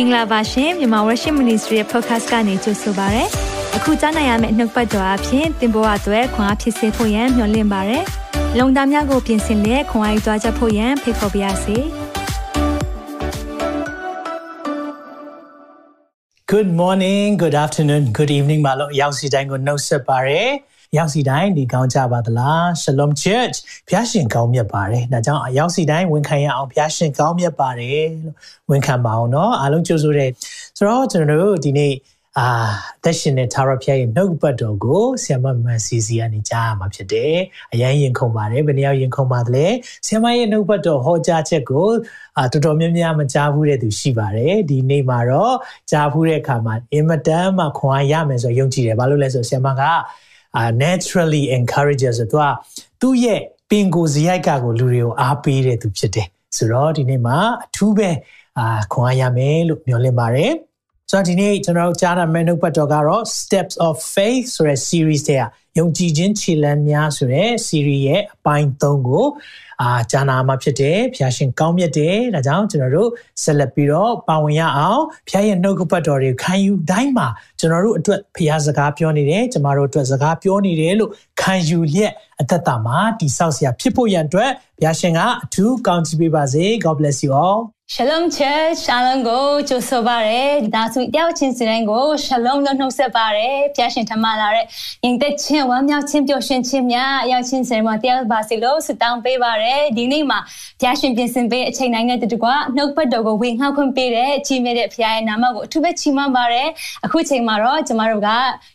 င်္ဂလာပါရှင်မြန်မာ Worship Ministry ရဲ့ podcast ကနေကြိုဆိုပါရစေ။အခုကြားနိုင်ရမယ့်နှုတ်ပတ်တော်အဖြစ်သင်ပေါ်အပ်ွယ်ခွန်အားဖြစ်စေဖို့ယံမျှဝင့်ပါရစေ။လုံတာများကိုပြင်ဆင်လက်ခွန်အားယူကြားချက်ဖို့ယံဖိတ်ခေါ်ပါရစေ။ Good morning, good afternoon, good evening မလို့ရောက်စီတိုင်းကိုနှုတ်ဆက်ပါရစေ။ ရောက်စီတိုင်းဒီကောင်းကြပါသလား Shalom Church ဖျားရှင်ကောင်းမြတ်ပါတယ်ဒါကြောင့်ရောက်စီတိုင်းဝန်ခံရအောင်ဖျားရှင်ကောင်းမြတ်ပါတယ်လို့ဝန်ခံပါအောင်เนาะအားလုံးကြိုဆိုတဲ့ဆိုတော့ကျွန်တော်တို့ဒီနေ့အာသက်ရှင်တဲ့သာရဖျားရဲ့နှုတ်ပတ်တော်ကိုဆ iam မန်စီစီကနေကြားရမှာဖြစ်တယ်။အရင်ရင်ခုန်ပါတယ်ဘယ်နှယောက်ရင်ခုန်ပါသလဲ။ဆ iam ရဲ့နှုတ်ပတ်တော်ဟောကြားချက်ကိုအာတော်တော်များများမကြားဘူးတဲ့သူရှိပါတယ်။ဒီနေ့မှာတော့ကြားဘူးတဲ့အခါမှာအင်မတန်မှခွန်အားရမယ်ဆိုယုံကြည်တယ်။ဘာလို့လဲဆိုဆ iam က naturally encourages ဆိုတော့သူ့ရဲ့ပင်ကိုယ်စရိုက်ကကိုလူတွေကိုအားပေးတဲ့သူဖြစ်တယ်ဆိုတော့ဒီနေ့မှာအထူးပဲအာခွန်အားရမယ်လို့မျှော်လင့်ပါတယ်ဆိုတော့ဒီနေ့ကျွန်တော်ကြားနာမယ့်နှုတ်ပတ်တော်ကတော့ Steps of Faith ဆိုတဲ့ series တဲ့ယုံကြည်ခြင်းခြေလှမ်းများဆိုတဲ့ series ရဲ့အပိုင်း3ကို အာဂျာနာမှာဖြစ်တယ်ဖျာရှင်ကောင်းမြတ်တယ်ဒါကြောင့်ကျွန်တော်တို့ဆက်လက်ပြီးတော့ပါဝင်ရအောင်ဖျာရဲ့နှုတ်ကပတ်တော်တွေခံယူတိုင်းမှာကျွန်တော်တို့အတွက်ဖျာစကားပြောနေတယ်ကျမတို့အတွက်စကားပြောနေတယ်လို့ခံယူလျက် အသက်တာမှာတိဆောက်စရာဖြစ်ဖို့ရန်အတွက်ဖျာရှင်ကအထူးကောင်းချီးပေးပါစေ God bless you all Shalom Church Shalom ကိုကြိုဆိုပါရစေဒါဆိုတယောက်ချင်းစီတိုင်းကို Shalom လို့နှုတ်ဆက်ပါရစေဖျာရှင်ထမလာတဲ့ရင်သက်ချင်းဝမ်းမြောက်ချင်းပျော်ရွှင်ခြင်းများအရောက်ချင်းစီတိုင်းမှာတယောက်ပါစီလို့ဆုတောင်းပေးပါရစေဒီနေ့မှာဖျာရှင်ပြင်ဆင်ပေးအချိန်တိုင်းနဲ့တူကွာနှုတ်ပတ်တော်ကိုဝင်ငှောက်ခွင့်ပေးတဲ့ချီးမြှင့်တဲ့ဖျာရဲ့နာမကိုအထူးပဲချီးမွမ်းပါရစေအခုချိန်မှာတော့ကျမတို့က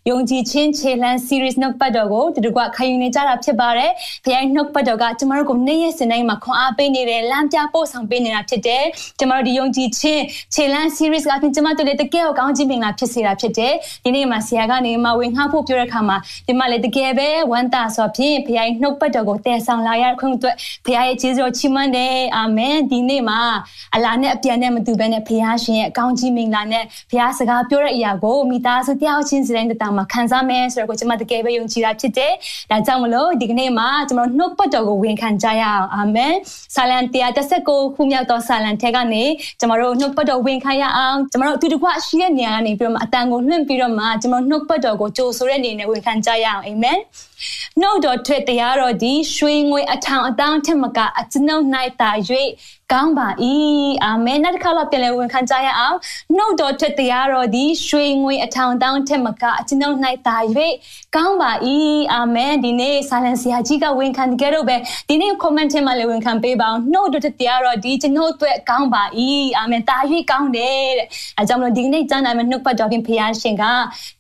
ယုံကြည်ခြင်းခြေလှမ်း series နှုတ်ပတ်တော်ကိုတူကွာခံယူနေကြတာဖြစ်ပါတယ်ဖျာရဲ့နှုတ်ပတ်တော်ကကျမတို့ကိုနေ့ရက်စဉ်တိုင်းမှာခွန်အားပေးနေတယ်လမ်းပြပို့ဆောင်ပေးနေတာဖြစ်တယ်ကျမတို့ဒီယုံကြည်ခြင်းခြေလမ်း series ကပြင်ကျမတို့လည်းတကယ်ကိုကောင်းခြင်းမင်္ဂလာဖြစ်စေတာဖြစ်တယ်ဒီနေ့မှာဆရာကနေမှဝင်ငှဖို့ပြောတဲ့အခါမှာဒီမှာလည်းတကယ်ပဲဝမ်းသာဆိုဖြင့်ဖခင်နှုတ်ပတ်တော်ကိုတည်ဆောင်လာရခွင့်အတွက်ဖခင်ရဲ့ကျေးဇူးတော်ချီးမွမ်းတယ်အာမင်ဒီနေ့မှာအလားနဲ့အပြန်နဲ့မတူဘဲနဲ့ဖခင်ရှင်ရဲ့အကောင်းကြီးမင်္ဂလာနဲ့ဖခင်စကားပြောတဲ့အရာကိုမိသားစုတယောက်ချင်းစီတိုင်းတမှာခံစားမယ်ဆိုတော့ကိုကျမတကယ်ပဲယုံကြည်တာဖြစ်တယ်ဒါကြောင့်မလို့ဒီကနေ့မှာကျွန်တော်နှုတ်ပတ်တော်ကိုဝင်ခံကြရအောင်အာမင်ဆာလံ139ခုမြောက်သောဆာလံထဲကနေကျမတို့နှုတ်ပတ်တော်ဝင်ခံရအောင်ကျမတို့အတူတကွရှိတဲ့နေရာကနေပြီးတော့မှအတန်ကိုလွှင့်ပြီးတော့မှကျမတို့နှုတ်ပတ်တော်ကိုကြိုဆိုတဲ့အနေနဲ့ဝင်ခံကြရအောင်အာမင်နှုတ်တော်ထွက်တရားတော်ဒီရွှေငွေအထောင်အတောင်းထက်မကအကျွန်ုပ်၌တာ၍ ကောင်းပါ၏အာမင်နောက်တစ်ခါတော့ပြန်လည်ဝန်ခံကြရအောင်နှုတ်တော်ထက်တရားတော်ဒီရွှေငွေအထောင်တောင်းထက်မကအကျွန်ုပ်၌တာ၍ကောင်းပါ၏အာမင်ဒီနေ့ဆာလန်ဆရာကြီးကဝန်ခံကြတော့ပဲဒီနေ့ comment ထဲမှာလည်းဝန်ခံပေးပါအောင်နှုတ်တော်ထက်တရားတော်ဒီကျွန်ုပ်အတွက်ကောင်းပါ၏အာမင်တာ၍ကောင်းတယ်တဲ့အဲကြောင့်မလို့ဒီနေ့ကြားနိုင်မယ့်နှုတ်ပတ်တော်ခင်ဖခင်ရှင်က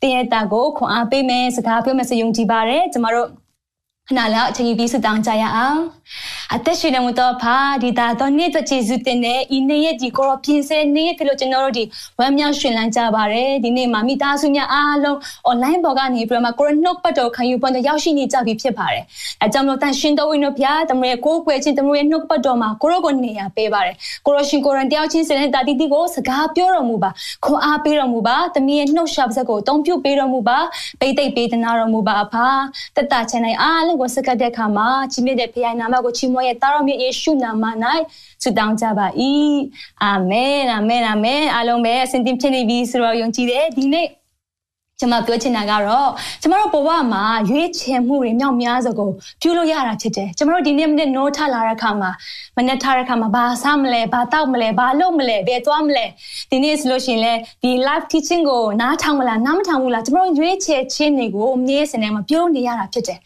တင်းရဲ့တာကိုခွန်အားပေးမယ်စကားပြောမယ်ဆိုယုံကြည်ပါတယ်ကျမတို့ ခဏလောက်အချိန်ယူပြီးဆုတောင်းကြရအောင်အသက်ရှင်နေမှုတော့ဖာဒီတာတော့နေ့တော့ကျေးဇူးတင်တယ်ဤနေ့ရဲ့ဒီကိုရောပြင်ဆင်နေ့ဖြစ်လို့ကျွန်တော်တို့ဒီဝမ်းမြောက်ရှင်လန်းကြပါတယ်ဒီနေ့မှာမိသားစုများအားလုံး online ပေါ်ကနေပြီးတော့မှကိုရနှုတ်ပတ်တော်ခံယူပွင့်တော့ရောက်ရှိနေကြပြီဖြစ်ပါတယ်အဲကြောင့်လို့တန်ရှင်တော်ဝင်တို့ဖျားတမရဲ့ကိုယ်ွယ်ချင်းတမရဲ့နှုတ်ပတ်တော်မှာကိုရောကိုနေရာပေးပါတယ်ကိုရောရှင်ကိုရန်တယောက်ချင်းစတဲ့တာတီတီကိုစကားပြောတော်မူပါခွန်အားပေးတော်မူပါတမရဲ့နှုတ်ရှာပါစက်ကိုအသုံးပြုပေးတော်မူပါပိတ်သိပ်ပေးသနာတော်မူပါအဖာတတချန်နိုင်အားလုံးကိုစကတ်တဲ့အခါမှာကြီးမြတ်တဲ့ဖခင်နာမကိုချီးမွမ်းရဲ့တာတော်မြတ်ယေရှုနာမ၌ဆုတောင်းကြပါ၏အာမင်အာမင်အာမင်အားလုံးပဲအစဉ်သင်ဖြစ်နေပြီဆိုတော့ယုံကြည်တယ်ဒီနေ့ကျွန်မပြောချင်တာကတော့ကျမတို့ဘဝမှာရွေးချယ်မှုတွေမြောက်များစွာကိုပြုလို့ရတာဖြစ်တယ်ကျမတို့ဒီနေ့မနေ့နိုးထလာတဲ့အခါမှာမနေ့ထားတဲ့အခါမှာဘာစားမလဲဘာတောက်မလဲဘာလုပ်မလဲဘယ်သွားမလဲဒီနေ့ဆိုလို့ရှိရင်လေဒီ live teaching ကိုနားထောင်မလားနားမထောင်ဘူးလားကျမတို့ရွေးချယ်ခြင်းတွေကိုအမြဲစနေမှာပြုလို့နေရတာဖြစ်တယ်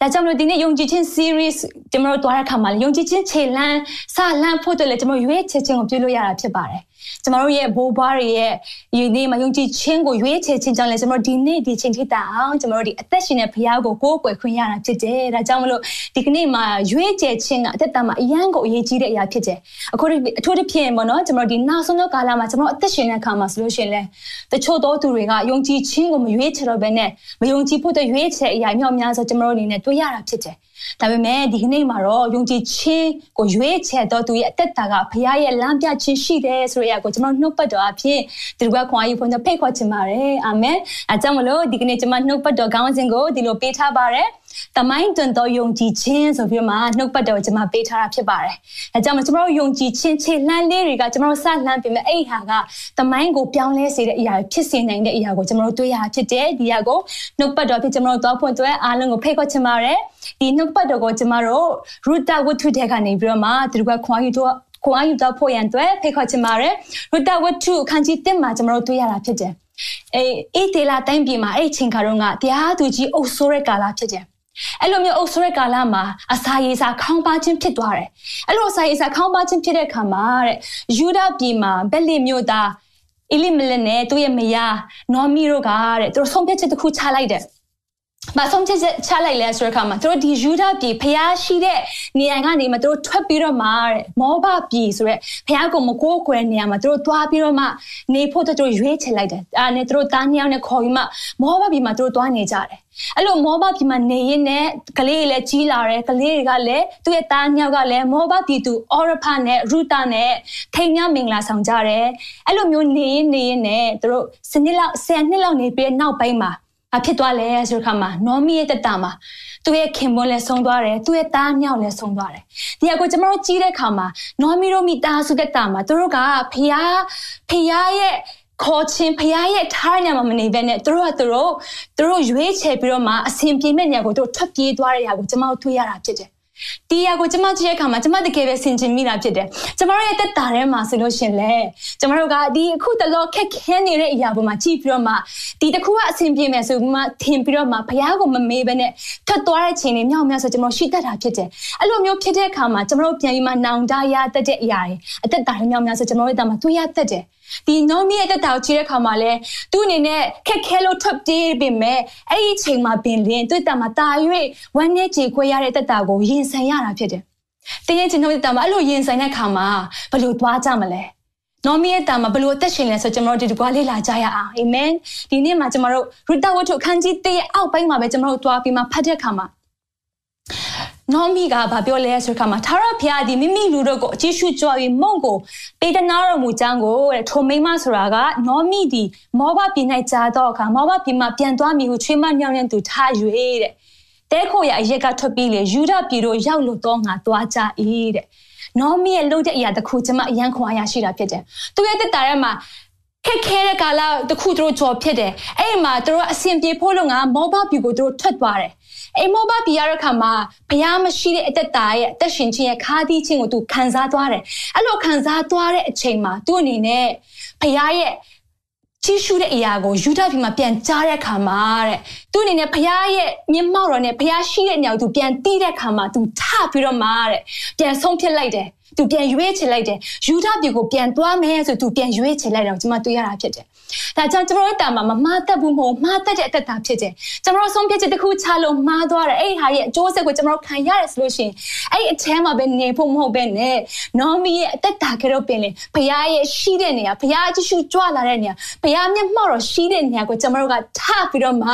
ဒါကြောင့်မလို့ဒီနေ့ယုံကြည်ခြင်း series ကျွန်တော်တို့တွားတဲ့အခါမှာယုံကြည်ခြင်းခြေလှမ်းစလှမ်းဖို့အတွက်လည်းကျွန်တော်ရွေးချယ်ခြင်းကိုပြုလို့ရတာဖြစ်ပါတယ်။ ကျမတို့ရဲ့ဘိုးဘွားတွေရဲ့ဒီနေ့မှာယုံကြည်ခြင်းကိုရွေးချယ်ခြင်းကြောင့်လည်းကျမတို့ဒီနေ့ဒီချိန်ထိတာအောင်ကျမတို့ဒီအသက်ရှင်တဲ့ဘုရားကိုကိုးကွယ်ခွင့်ရတာဖြစ်တယ်။ဒါကြောင့်မလို့ဒီကနေ့မှာရွေးချယ်ခြင်းကအသက်တာမှာအရန်ကိုအရေးကြီးတဲ့အရာဖြစ်တယ်။အခုအထူးသဖြင့်ပေါ့နော်ကျမတို့ဒီနောက်ဆုံးသောကာလမှာကျမတို့အသက်ရှင်တဲ့အခါမှာဆိုလို့ရှိရင်လည်းတချို့သောသူတွေကယုံကြည်ခြင်းကိုမရွေးချယ်တော့ဘဲနဲ့မယုံကြည်ဖို့တဲ့ရွေးချယ်အရာမြောက်များစွာကျမတို့အနေနဲ့တွေ့ရတာဖြစ်တယ်။ ဒါပေမဲ့ဒီကနေ့မှာတော့ယုံကြည်ခြင်းကိုရွေးချယ်တော့သူရဲ့အသက်တာကဘုရားရဲ့လမ်းပြခြင်းရှိတယ်ဆိုတဲ့အရာကိုကျွန်တော်နှုတ်ပတ်တော်အဖြစ်ဒီလိုကခွန်အားယူဖွင့်ဖိတ်ခေါ်ချင်ပါတယ်အာမင်အဲကြောင့်မလို့ဒီကနေ့ကျွန်မနှုတ်ပတ်တော်ခေါင်းစဉ်ကိုဒီလိုပေးထားပါတယ် တမိုင်းတွင်သောယုံကြည်ခြင်းဆိုပြီးမှနှုတ်ပတ်တော်ကျွန်မပေးထားတာဖြစ်ပါတယ်။အဲကြောင့်ကျွန်တော်တို့ယုံကြည်ခြင်းခြေလှမ်းလေးတွေကကျွန်တော်တို့စလှမ်းပြင်မဲ့အဲ့ဟာကတမိုင်းကိုပြောင်းလဲစေတဲ့အရာဖြစ်စေနိုင်တဲ့အရာကိုကျွန်တော်တို့တွေ့ရဖြစ်တယ်။ဒီဟာကိုနှုတ်ပတ်တော်ဖြစ်ကျွန်တော်တို့တော့ဖွင့်သွဲအားလုံးကိုဖိတ်ခေါ်ချင်ပါတယ်။ဒီနှုတ်ပတ်တော်ကိုကျွန်တော်တို့ရူတာဝတ္ထုတဲ့ကနေပြီးတော့မှသူတို့ကခွန်အားယူတော့ခွန်အားယူတော့ဖို့ရန်အတွက်ဖိတ်ခေါ်ချင်ပါတယ်။ရူတာဝတ္ထုအခန်းကြီး1မှာကျွန်တော်တို့တွေ့ရတာဖြစ်တယ်။အဲအေးတေလာတိုင်းပြည်မှာအဲ့ချိန်ခါတော့ကတရားသူကြီးအုပ်ဆိုးတဲ့ကာလဖြစ်တယ် အဲ့လိုမျိုးအုပ်ဆိုးတဲ့ကာလမှာအစာရေစာခေါင်းပါခြင်းဖြစ်သွားတယ်အဲ့လိုအစာရေစာခေါင်းပါခြင်းဖြစ်တဲ့အခါမှာတဲ့ယူဒပြည်မှာဘက်လီမျိုးသားအီလီမလနဲ့သူ့ရဲ့မယားနော်မီတို့ကတဲ့သူတို့ဆုံးဖြတ်ချက်တစ်ခုချလိုက်တယ်မဆုံးချက်ချလိုက်လဲဆိုတဲ့အခါမှာသူတို့ဒီယူဒပြည်ဖျားရှိတဲ့နေရာကနေမှသူတို့ထွက်ပြီးတော့မှတဲ့မောဘပြည်ဆိုတဲ့ဖျားကိုမကိုးကွယ်နေရာမှာသူတို့သွားပြီးတော့မှနေဖို့သူတို့ရွေးချယ်လိုက်တယ်အဲနဲ့သူတို့တားနှစ်ယောက်နဲ့ခေါ်ပြီးမှမောဘပြည်မှာသူတို့သွားနေကြတယ် အဲ့လိုမောဘပြည်မှာနေရင်နဲ့ကလေးတွေလည်းကြီးလာတယ်ကလေးတွေကလည်းသူ့ရဲ့သားညောက်ကလည်းမောဘပြည်သူအော်ရဖာနဲ့ရူတာနဲ့ထိန်မြမင်္ဂလာဆောင်ကြတယ်အဲ့လိုမျိုးနေရင်နေရင်နဲ့သူတို့စနစ်လောက်ဆယ်နှစ်လောက်နေပြီးနောက်ပိုင်းမှာဘာဖြစ်သွားလဲဆိုခါမှာနော်မီရဲ့တက်တာမှာသူ့ရဲ့ခင်မွန်းလည်းဆုံးသွားတယ်သူ့ရဲ့သားမြောက်လည်းဆုံးသွားတယ်ဒီအကိုကျွန်တော်တို့ကြီးတဲ့ခါမှာနော်မီတို့မိသားစုတက်တာမှာသူတို့ကဖျားဖျားရဲ့ ခေါ်ချင်းဖရားရဲ့ထားနေမှာမနေဘဲနဲ့သူတို့ကသူတို့သူတို့ရွေးချယ်ပြီးတော့မှအစဉ်ပြေမဲ့နေရာကိုတို့ထွက်ပြေးသွားတဲ့နေရာကိုကျွန်မတို့တွေ့ရတာဖြစ်တယ်ဒီရကိုကျမကြည့်တဲ့အခါမှာကျမတကယ်ပဲဆင်ခြင်မိတာဖြစ်တယ်။ကျမတို့ရဲ့တက်တာထဲမှာဆိုလို့ရှင်လေကျမတို့ကဒီအခုတလောခက်ခဲနေတဲ့အရာပေါ်မှာကြည့်ပြီးတော့မှဒီတစ်ခုကအဆင်ပြေမယ်ဆိုပြီးမှထင်ပြီးတော့မှဘုရားကိုမမေးဘဲနဲ့ထွက်သွားတဲ့ချိန်တွေမြောက်များဆိုကျမတို့ရှိတတ်တာဖြစ်တယ်။အဲ့လိုမျိုးဖြစ်တဲ့အခါမှာကျမတို့ပြန်ပြီးမှနောင်တရတတ်တဲ့အရာတွေအသက်တာတွေမြောက်များဆိုကျမတို့ရဲ့တာမှာတွေ့ရတတ်တယ်။ ဒီနောမီရဲ့တက်တာကိုကြည့်တဲ့အခါမှာလဲသူ့အနေနဲ့ခက်ခဲလို့ထွက်ပြေးပေမဲ့အဲ့ဒီချိန်မှာပင်လင်းသူ့တက်မှာတာ၍ဝမ်းနဲ့ကြေခွဲရတဲ့တက်တာကိုရင်ဆိုင်ရတာဖြစ်တယ်။တင်းရဲ့ချင်းတို့တက်တာမှာအဲ့လိုရင်ဆိုင်တဲ့အခါမှာဘယ်လိုသွားကြမလဲ။နော်မီရဲ့တာမှာဘယ်လိုအသက်ရှင်လဲဆိုကျွန်တော်တို့ဒီကွာလေးလာကြရအောင်အာမင်ဒီနေ့မှာကျွန်တော်တို့ရူတာဝတ်ထုအခန်းကြီး1ရဲ့အောက်ပိုင်းမှာပဲကျွန်တော်တို့တွားပြီးမှဖတ်တဲ့အခါမှာ နော်မီကဘာပြောလဲဆိုခါမှာသာရဖျားဒီမိမိလူတို့ကိုအကြည့်ရှုကြွပြီးမုံကိုပေတနာတော်မူချမ်းကိုတဲ့ထိုမိမဆိုတာကနော်မီဒီမောဘပြည်၌ကြာတော့အခါမောဘပြည်မှာပြန်သွားမိဟုချွေးမမြောင်းတဲ့သူထား၍တဲ့တဲခိုရအရက်ကထွက်ပြီးလေယူဒပြည်တို့ရောက်လို့တော့ငါသွားကြ၏တဲ့နော်မီရဲ့လှုပ်တဲ့အရာတစ်ခုကျွန်မအရန်ခွန်အားရရှိတာဖြစ်တယ်သူရဲ့တက်တာထဲမှာခက်ခဲတဲ့ကာလတခုသူတို့ကြော်ဖြစ်တယ်အဲ့မှာသူတို့အဆင်ပြေဖို့လို့ငါမောဘပြည်ကိုသူတို့ထွက်သွားတယ် အိမ်မောဘပြရတဲ့ခါမှာဘုရားမရှိတဲ့အသက်တာရဲ့အသက်ရှင်ခြင်းရဲ့ခါးသီးခြင်းကိုသူခံစားသွားတယ်အဲ့လိုခံစားသွားတဲ့အချိန်မှာသူ့အနေနဲ့ဘုရားရဲ့ကြီးရှုတဲ့အရာကိုယူဒပြည်မှာပြန်ကြားတဲ့ခါမှာတဲ့သူအနေနဲ့ဘုရားရဲ့မျက်မှောက်တော်နဲ့ဘုရားရှိတဲ့နေရာကိုသူပြန်တီးတဲ့ခါမှာသူထပြီးတော့မှတဲ့ပြန်ဆုံးဖြတ်လိုက်တယ်သူပြန်ရွေးချယ်လိုက်တယ်ယူဒပြည်ကိုပြန်သွားမယ်ဆိုသူပြန်ရွေးချယ်လိုက်တယ်ကျွန်မတွေ့ရတာဖြစ်တယ် ဒါကြောင့်ကျွန်တော်တို့တာမှာမမှားတတ်ဘူးမဟုတ်မှားတတ်တဲ့အသက်တာဖြစ်တယ်ကျွန်တော်ဆုံးဖြတ်ချက်တစ်ခုချလို့မှားသွားတယ်အဲ့ဒီဟာရဲ့အကျိုးဆက်ကိုကျွန်တော်ခံရတယ်ဆိုလို့ရှိရင်အဲ့ဒီအထဲမှာပဲနေဖို့မဟုတ်ပဲနဲ့နော်မီရဲ့အသက်တာကတော့ပင်လေဘုရားရဲ့ရှိတဲ့နေရာဘုရားကြည့်ရှုကြွလာတဲ့နေရာဘုရားမျက်မှောက်တော်ရှိတဲ့နေရာကိုကျွန်တော်တို့ကထပြီးတော့မှ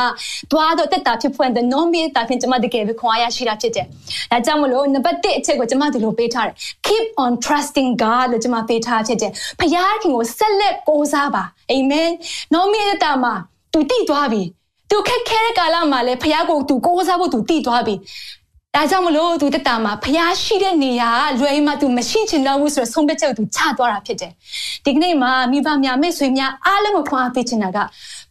သွားတော့တက်တာဖြစ်ဖွင့်တဲ့နော်မီရဲ့တာဖြင့်ကျွန်မတကယ်ပဲခွန်အားရရှိတာဖြစ်တယ်ဒါကြောင့်မလို့နံပါတ်1အချက်ကိုကျွန်မဒီလိုပေးထားတယ် keep on trusting God လို့ကျွန်မပေးထားဖြစ်တယ်ဘုရားခင်ကိုဆက်လက်ကိုးစားပါ အာမင်နောမီရဲ့တာမှာသူတည်သွားပြီသူခက်ခဲတဲ့ကာလမှာလည်းဖခင်ကိုသူကိုးစားဖို့သူတည်သွားပြီဒါကြောင့်မလို့သူတက်တာမှာဖျားရှိတဲ့နေရာလွယ်မှသူမရှိချင်တော့ဘူးဆိုတော့ဆုံးဖြတ်ချက်ကိုသူချသွားတာဖြစ်တယ်။ဒီကနေ့မှာမိဘများမိတ်ဆွေများအားလုံးကိုခွန်အားပေးချင်တာက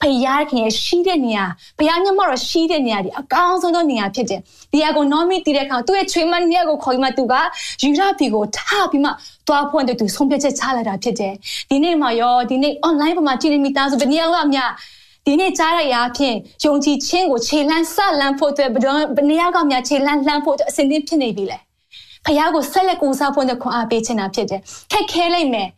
ဖျားခင်ရဲ့ရှိတဲ့နေရာဖျားမျက်မှောက်တော့ရှိတဲ့နေရာဒီအကောင်းဆုံးသောနေရာဖြစ်တယ်။ဒီအကိုနော်မီတည်တဲ့အခါသူ့ရဲ့ချွေးမနေရာကိုခေါ်ပြီးမှသူကယူရပြီကိုထားပြီးမှသွားဖွင့်တဲ့သူဆုံးဖြတ်ချက်ချလိုက်တာဖြစ်တယ်။ဒီနေ့မှာရောဒီနေ့ online ပေါ်မှာကြည့်နေမိသားစုဘယ်နည်းအောင်များဒီနေ့ကြားရရာဖြင့်ယုံကြည်ခြင်းကိုခြေလှမ်းဆက်လန်းဖို့အတွက်ဘယ်နေရာကများခြေလှမ်းလှမ်းဖို့အတွက်အစဉ်သင့်ဖြစ်နေပြီလဲဖခင်ကိုဆက်လက်ကိုးစားဖို့အတွက်ခွန်အားပေးချင်တာဖြစ်တယ်ခက်ခဲလိုက်မယ်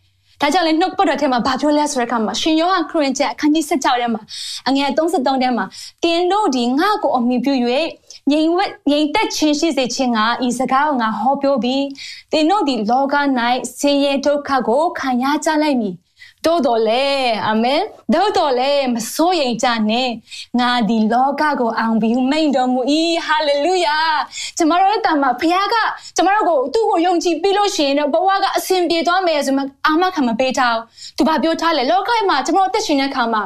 ဒါကြောင့်လည်းနှုတ်ပတ်တော်ထဲမှာဘာပြောလဲဆိုတဲ့အခါမှာရှင်ယောဟန်ခရစ်ကျအခန်းကြီး16ထဲမှာအငယ်33ထဲမှာတင်တို့ဒီငါ့ကိုအမိပြု၍ငြိမ်ဝက်ငြိမ်သက်ခြင်းရှိစေခြင်းကဤစကားကိုငါဟောပြောပြီးတင်တို့ဒီလောက၌ဆင်းရဲဒုက္ခကိုခံရကြလိုက်မည် တို့တော်လေအာမင်တို့တော်လေမစိုးရိမ်ကြနဲ့ငါဒီလောကကိုအောင်ပြီးမိန်တော်မူ၏ဟာလေလုယာကျမတို့တာမှာဘုရားကကျမတို့ကိုသူ့ကိုယုံကြည်ပြီးလို့ရှိရင်တော့ဘဝကအဆင်ပြေသွားမယ်ဆိုမှအာမခံမပေးထားဘူးသူဘာပြောထားလဲလောကမှာကျမတို့တက်ရှင်တဲ့ခါမှာ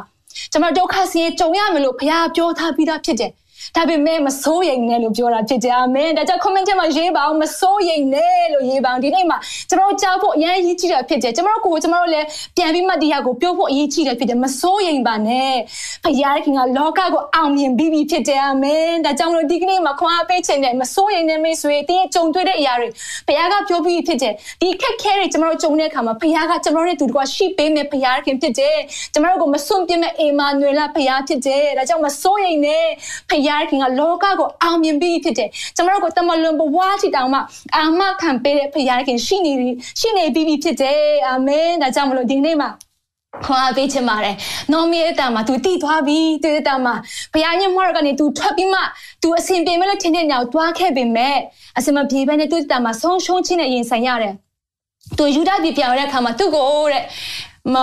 ကျမတို့ဒုက္ခဆင်းရဲကြုံရမယ်လို့ဘုရားပြောထားပြီးသားဖြစ်တယ် ဒါပေမဲ့မစိုးရိမ်နဲ့လို့ပြောတာဖြစ်ကြအာမင်ဒါကြောင့် comment ထဲမှာရေးပါအောင်မစိုးရိမ်နဲ့လို့ရေးပါအောင်ဒီနေ့မှာကျွန်တော်ကြားဖို့အရင်ရေးကြည့်တာဖြစ်တယ်ကျွန်တော်ကိုကျွန်တော်လည်းပြန်ပြီးမှဒီဟာကိုပြောဖို့အရေးကြီးတယ်ဖြစ်တယ်မစိုးရိမ်ပါနဲ့ဖခင်ခင်ကလောကကိုအောင်မြင်ပြီးပြီဖြစ်တယ်အာမင်ဒါကြောင့်မလို့ဒီကနေ့မှာခွန်အားပေးခြင်းနဲ့မစိုးရိမ်နဲ့မိတ်ဆွေတင်းရဲ့ကြုံတွေ့တဲ့အရာတွေဖခင်ကပြောပြီးဖြစ်တယ်ဒီခက်ခဲတွေကျွန်တော်တို့ကြုံတဲ့အခါမှာဖခင်ကကျွန်တော်တို့တူတကွာရှိပေးမယ်ဖခင်ခင်ဖြစ်တယ်ကျွန်တော်တို့ကိုမစွန့်ပြစ်မဲ့အေမာနွေလာဖခင်ဖြစ်တယ်ဒါကြောင့်မစိုးရိမ်နဲ့ဖခင်ခင်ကလောကကိုအောင်မြင်ပြီးဖြစ်တယ်ကျွန်တော်တို့ကိုတမလွန်ဘဝချီတောင်မှအာမခံပေးတဲ့ဖခင်ခင်ရှိနေရှိနေပြီးဖြစ်တယ်အာမင်ဒါကြောင့်မလို့ဒီနေ့မှာခွန်အားပေးချင်ပါတယ်။နော်မီအတမှာ तू တည်သွားပြီ။သူအတမှာဘုရားညမရကနေ तू ထွက်ပြီးမှ तू အစဉ်ပြေမလို့ထင်တဲ့ညောင်တွားခဲ့ပေမဲ့အစမပြေဘဲနဲ့သူအတမှာဆုံးရှုံးခြင်းနဲ့ရင်ဆိုင်ရတယ်။ तू ယူဒပြည်ပြောင်းတဲ့အခါမှာသူ့ကိုတဲ့ မ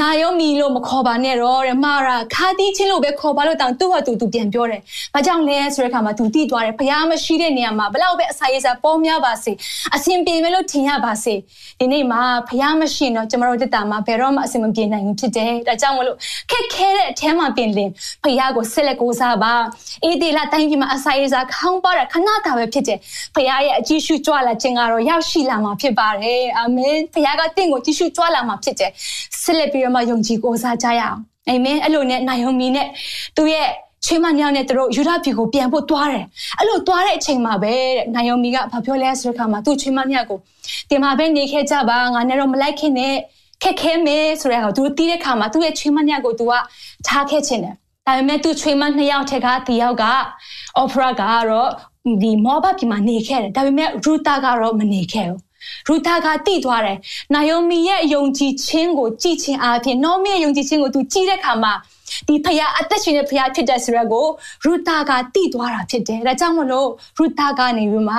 နာယောမီလို့မခေါ်ပါနဲ့တော့တဲ့မာရာခါတီးချင်းလို့ပဲခေါ်ပါလို့တောင်သူ့ဟာသူသူပြန်ပြောတယ်။ဘာကြောင့်လဲဆိုတဲ့အခါမှာသူတည်သွားတယ်။ဘုရားမရှိတဲ့နေရာမှာဘလောက်ပဲအစာရေးစာပေါ်များပါစေအစဉ်ပြေမယ်လို့ထင်ရပါစေ။ဒီနေ့မှာဘုရားမရှိတော့ကျမတို့တက်တာမှာဘယ်တော့မှအစဉ်မပြေနိုင်ဘူးဖြစ်တယ်။ဒါကြောင့်မလို့ခက်ခဲတဲ့အထဲမှာပြင်လင်ဘုရားကိုဆက်လက်ကိုးစားပါ။အေဒီလာတိုင်းပြည်မှာအစာရေးစာခေါင်းပါတာခဏတာပဲဖြစ်တယ်။ဘုရားရဲ့အကြည့်ရှုကြွလာခြင်းကတော့ရောက်ရှိလာမှာဖြစ်ပါတယ်။အာမင်။ဘုရားကတင့်ကိုကြည့်ရှုကြွလာမှာဖြစ်တယ်။ဆက်လက်ပြီးတော့မှယုံကြည်ကိုးစားကြရအောင်အာမင်အဲ့လိုနဲ့နိုင်ယုံမီနဲ့သူရဲ့ချွေးမညောင်းနဲ့သူတို့ယူဒပြည်ကိုပြန်ဖို့တွားတယ်အဲ့လိုတွားတဲ့အချိန်မှာပဲတဲ့နိုင်ယုံမီကဘာပြောလဲဆိုတဲ့အခါမှာသူ့ချွေးမညောင်းကိုတင်မှာပဲနေခဲ့ကြပါငါနဲ့တော့မလိုက်ခင်နဲ့ခက်ခဲမယ်ဆိုတဲ့အခါသူတီးတဲ့အခါမှာသူ့ရဲ့ချွေးမညောင်းကိုသူကထားခဲ့ခြင်းတယ်ဒါပေမဲ့သူ့ချွေးမနှစ်ယောက်ထက်ကဒီယောက်ကအော်ဖရာကတော့ဒီမောဘပြည်မှာနေခဲ့တယ်ဒါပေမဲ့ရူတာကတော့မနေခဲ့ဘူး ရူတာကတိသွားတယ်။နာယိုမီရဲ့ယုံကြည်ခြင်းကိုကြည်ခြင်းအပြင်နောမီရဲ့ယုံကြည်ခြင်းကိုသူကြည်တဲ့အခါမှာဒီဖခင်အသက်ရှင်တဲ့ဖခင်ဖြစ်တဲ့ဆိုရက်ကိုရူတာကတိသွားတာဖြစ်တယ်။ဒါကြောင့်မလို့ရူတာကနေပြီးမှ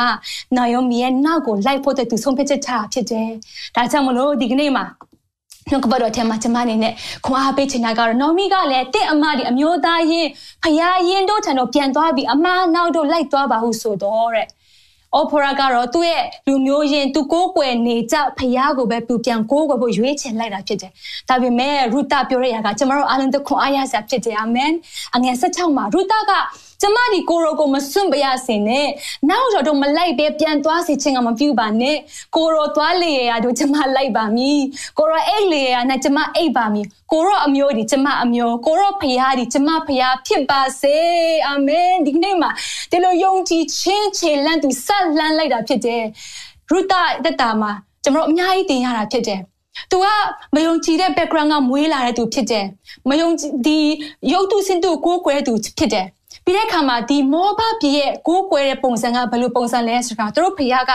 နာယိုမီရဲ့နောက်ကိုလိုက်ဖို့တဲ့သူဆုံးဖြတ်ချက်ချတာဖြစ်တယ်။ဒါကြောင့်မလို့ဒီကနေ့မှာနှုတ်ကပတ်တော်ထဲမှာကျမအနေနဲ့ခွန်အားပေးချင်တာကတော့နော်မီကလည်းတင့်အမဒီအမျိုးသားရင်ဖယားရင်တို့ထံတော့ပြန်သွားပြီးအမနောက်တို့လိုက်သွားပါဟုဆိုတော့တဲ့။ အော်ဖိုရာကတော့သူ့ရဲ့လူမျိုးရင်သူကိုးကွယ်နေကြဖယားကိုပဲပြပြန်ကိုးကွယ်ဖို့ရွေးချယ်လိုက်တာဖြစ်တယ်။ဒါပေမဲ့ရူတာပြောရတာကကျမတို့အားလုံးတို့ခွန်အားရစရာဖြစ်တယ်အာမင်။အငယ်၁၆မှာရူတာက ကျမဒီကိုရိုကိုမစွန့်ပရစင်နဲ့နောက်တော့တော့မလိုက်ပဲပြန်သွားစီခြင်းကမပြုပါနဲ့ကိုရိုသွားလေရတို့ကျမလိုက်ပါမည်ကိုရိုအိတ်လေရနဲ့ကျမအိတ်ပါမည်ကိုရိုအမျိုးဒီကျမအမျိုးကိုရိုဖရားဒီကျမဖရားဖြစ်ပါစေအာမင်ဒီနေ့မှာဒီလိုယုံကြည်ခြင်းခြေလန့်သူဆက်လန်းလိုက်တာဖြစ်တယ်ရူတာတက်တာမှာကျွန်တော်အများကြီးတင်ရတာဖြစ်တယ်သူကမယုံကြည်တဲ့ background ကမွေးလာတဲ့သူဖြစ်တယ်။မယုံဒီရုပ်တုစင်တုကိုကိုယ်ကွယ်သူဖြစ်တယ် ပြီးတဲ့အခါမှာဒီမောဘပြည်ရဲ့ကိုးကွယ်တဲ့ပုံစံကဘယ်လိုပုံစံလဲဆိုတာသူတို့ဖခင်က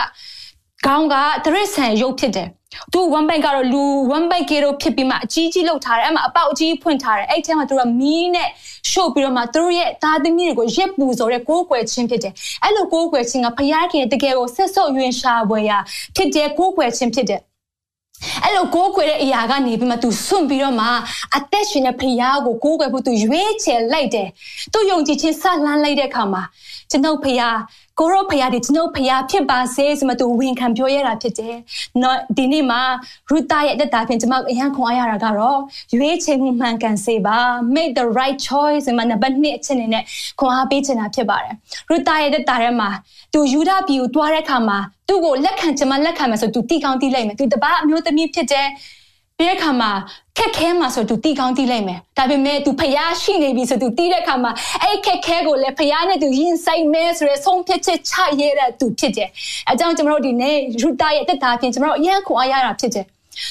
ခေါင်းကတရစ်ဆန်ရုပ်ဖြစ်တယ်သူ1 byte ကတော့လူ1 byte ကေတော့ဖြစ်ပြီးမှအကြီးကြီးလောက်ထားတယ်အဲ့မှာအပေါက်အကြီးဖွင့်ထားတယ်အဲ့ထဲမှာသူကမီးနဲ့ရှို့ပြီးတော့မှသူတို့ရဲ့သားသမီးတွေကိုရက်ပူဆိုတဲ့ကိုးကွယ်ခြင်းဖြစ်တယ်အဲ့လိုကိုးကွယ်ခြင်းကဖခင်တကယ်ကိုဆက်ဆုပ်ယွင်ရှာပွဲရာဖြစ်တဲ့ကိုးကွယ်ခြင်းဖြစ်တယ် အဲ့လိုကိုးကွယ်တဲ့အရာကနေပြီးမှ तू စွန့်ပြီးတော့မှအသက်ရှင်တဲ့ဖခင်ကိုကိုးကွယ်ဖို့ तू ရွေးချယ်လိုက်တယ်။ तू ယုံကြည်ခြင်းဆက်လန်းလိုက်တဲ့အခါမှာကျွန်ုပ်ဖခင် ကိုရောဖရာဒီကျွန်ုပ်ဖရာဖြစ်ပါစေဆိုမှသူဝန်ခံပြောရတာဖြစ်တယ်။နော်ဒီနေ့မှာရူတာရဲ့အသက်တာဖြင့်ကျွန်မအရန်ခွန်အားရတာကတော့ရွေးချယ်မှုမှန်ကန်စေပါ make the right choice ဆိုမှနံပါတ်1အချက်အနေနဲ့ခွန်အားပေးချင်တာဖြစ်ပါတယ်။ရူတာရဲ့အသက်တာထဲမှာသူယူဒပြည်ကိုတွားတဲ့အခါမှာသူ့ကိုလက်ခံကျွန်မလက်ခံမယ်ဆိုသူတီကောင်းတီးလိုက်မယ်။သူတပားအမျိုးသမီးဖြစ်တဲ့ ပြီးတဲ့အခါမှာခက်ခဲမှာဆို तू တီကောင်းတီးလိုက်မယ်ဒါပေမဲ့ तू ဖျားရှိနေပြီဆို तू တီးတဲ့အခါမှာအဲ့ခက်ခဲကိုလည်းဖျားနဲ့ तू ရင်ဆိုင်မယ်ဆိုရယ်ဆုံးဖြတ်ချက်ချရတဲ့ तू ဖြစ်တယ်အဲကြောင့်ကျွန်တော်တို့ဒီနေ့ရူတာရဲ့တက်တာပြင်ကျွန်တော်တို့အရန်ခွန်အားရတာဖြစ်တယ်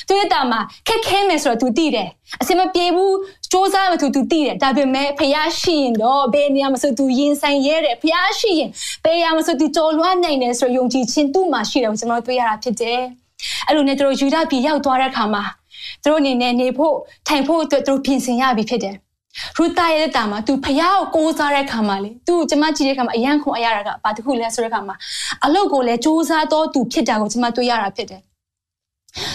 သူရဲ့တာမှာခက်ခဲမယ်ဆိုတော့ तू တည်တယ်အစမပြေဘူးစ조사မသူ तू တည်တယ်ဒါပေမဲ့ဖះရှိရင်တော့ဘယ်နေရာမှာဆို तू ရင်ဆိုင်ရဲတယ်ဖះရှိရင်ဘယ်နေရာမှာဆို तू ကြော်လွှမ်းနိုင်တယ်ဆိုတော့ယုံကြည်ခြင်းသူ့မှာရှိတယ်ကျွန်တော်တွေ့ရတာဖြစ်တယ်အဲ့လိုနဲ့တို့ယူဒပြည်ရောက်သွားတဲ့အခါမှာ သူတို့အနေနဲ့နေဖို့ထိုင်ဖို့အတွက်သူတို့ပြင်ဆင်ရပြီဖြစ်တယ်ရူတာရဲ့တာမှာသူဖယားကိုကိုးစားတဲ့ခါမှာလေသူ့ကျွန်မကြည့်တဲ့ခါမှာအယံခွန်အရတာကဘာတခုလဲဆိုတဲ့ခါမှာအလုတ်ကိုလည်းစူးစားတော့သူဖြစ်တာကိုကျွန်မတွေ့ရတာဖြစ်တယ်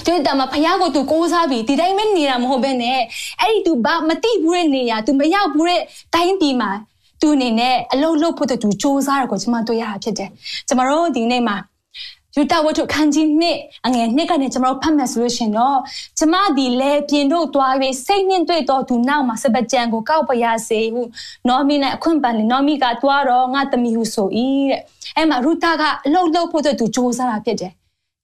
သူတာမှာဖယားကိုသူကိုးစားပြီးဒီတိုင်းမနေတာမဟုတ်ဘဲနဲ့အဲ့ဒီ तू ဘာမတိဘူးတဲ့နေရာ तू မရောက်ဘူးတဲ့တိုင်းပြည်မှာ तू အနေနဲ့အလုတ်လုတ်ဖို့သူစူးစားတာကိုကျွန်မတွေ့ရတာဖြစ်တယ်ကျွန်တော်တို့ဒီနေ့မှာ ယူတာဝတ္ထုခန်းကြီးနှစ်အငယ်နှစ်ကနေကျွန်တော်ဖတ်မယ်ဆိုလို့ရှင်တော့ကျမဒီလေပြင်တို့သွားပြီးစိတ်နှင်းတွေ့တော့သူနောက်မှာစပကြံကိုကောက်ပါရစေဟုနော်မီနဲ့အခွင့်ပန်လေနော်မီကသွားတော့ငါတမီဟုဆိုဤတဲ့အဲ့မှာရူတာကအလုံးလုံးဖို့သူစ조사တာဖြစ်တယ်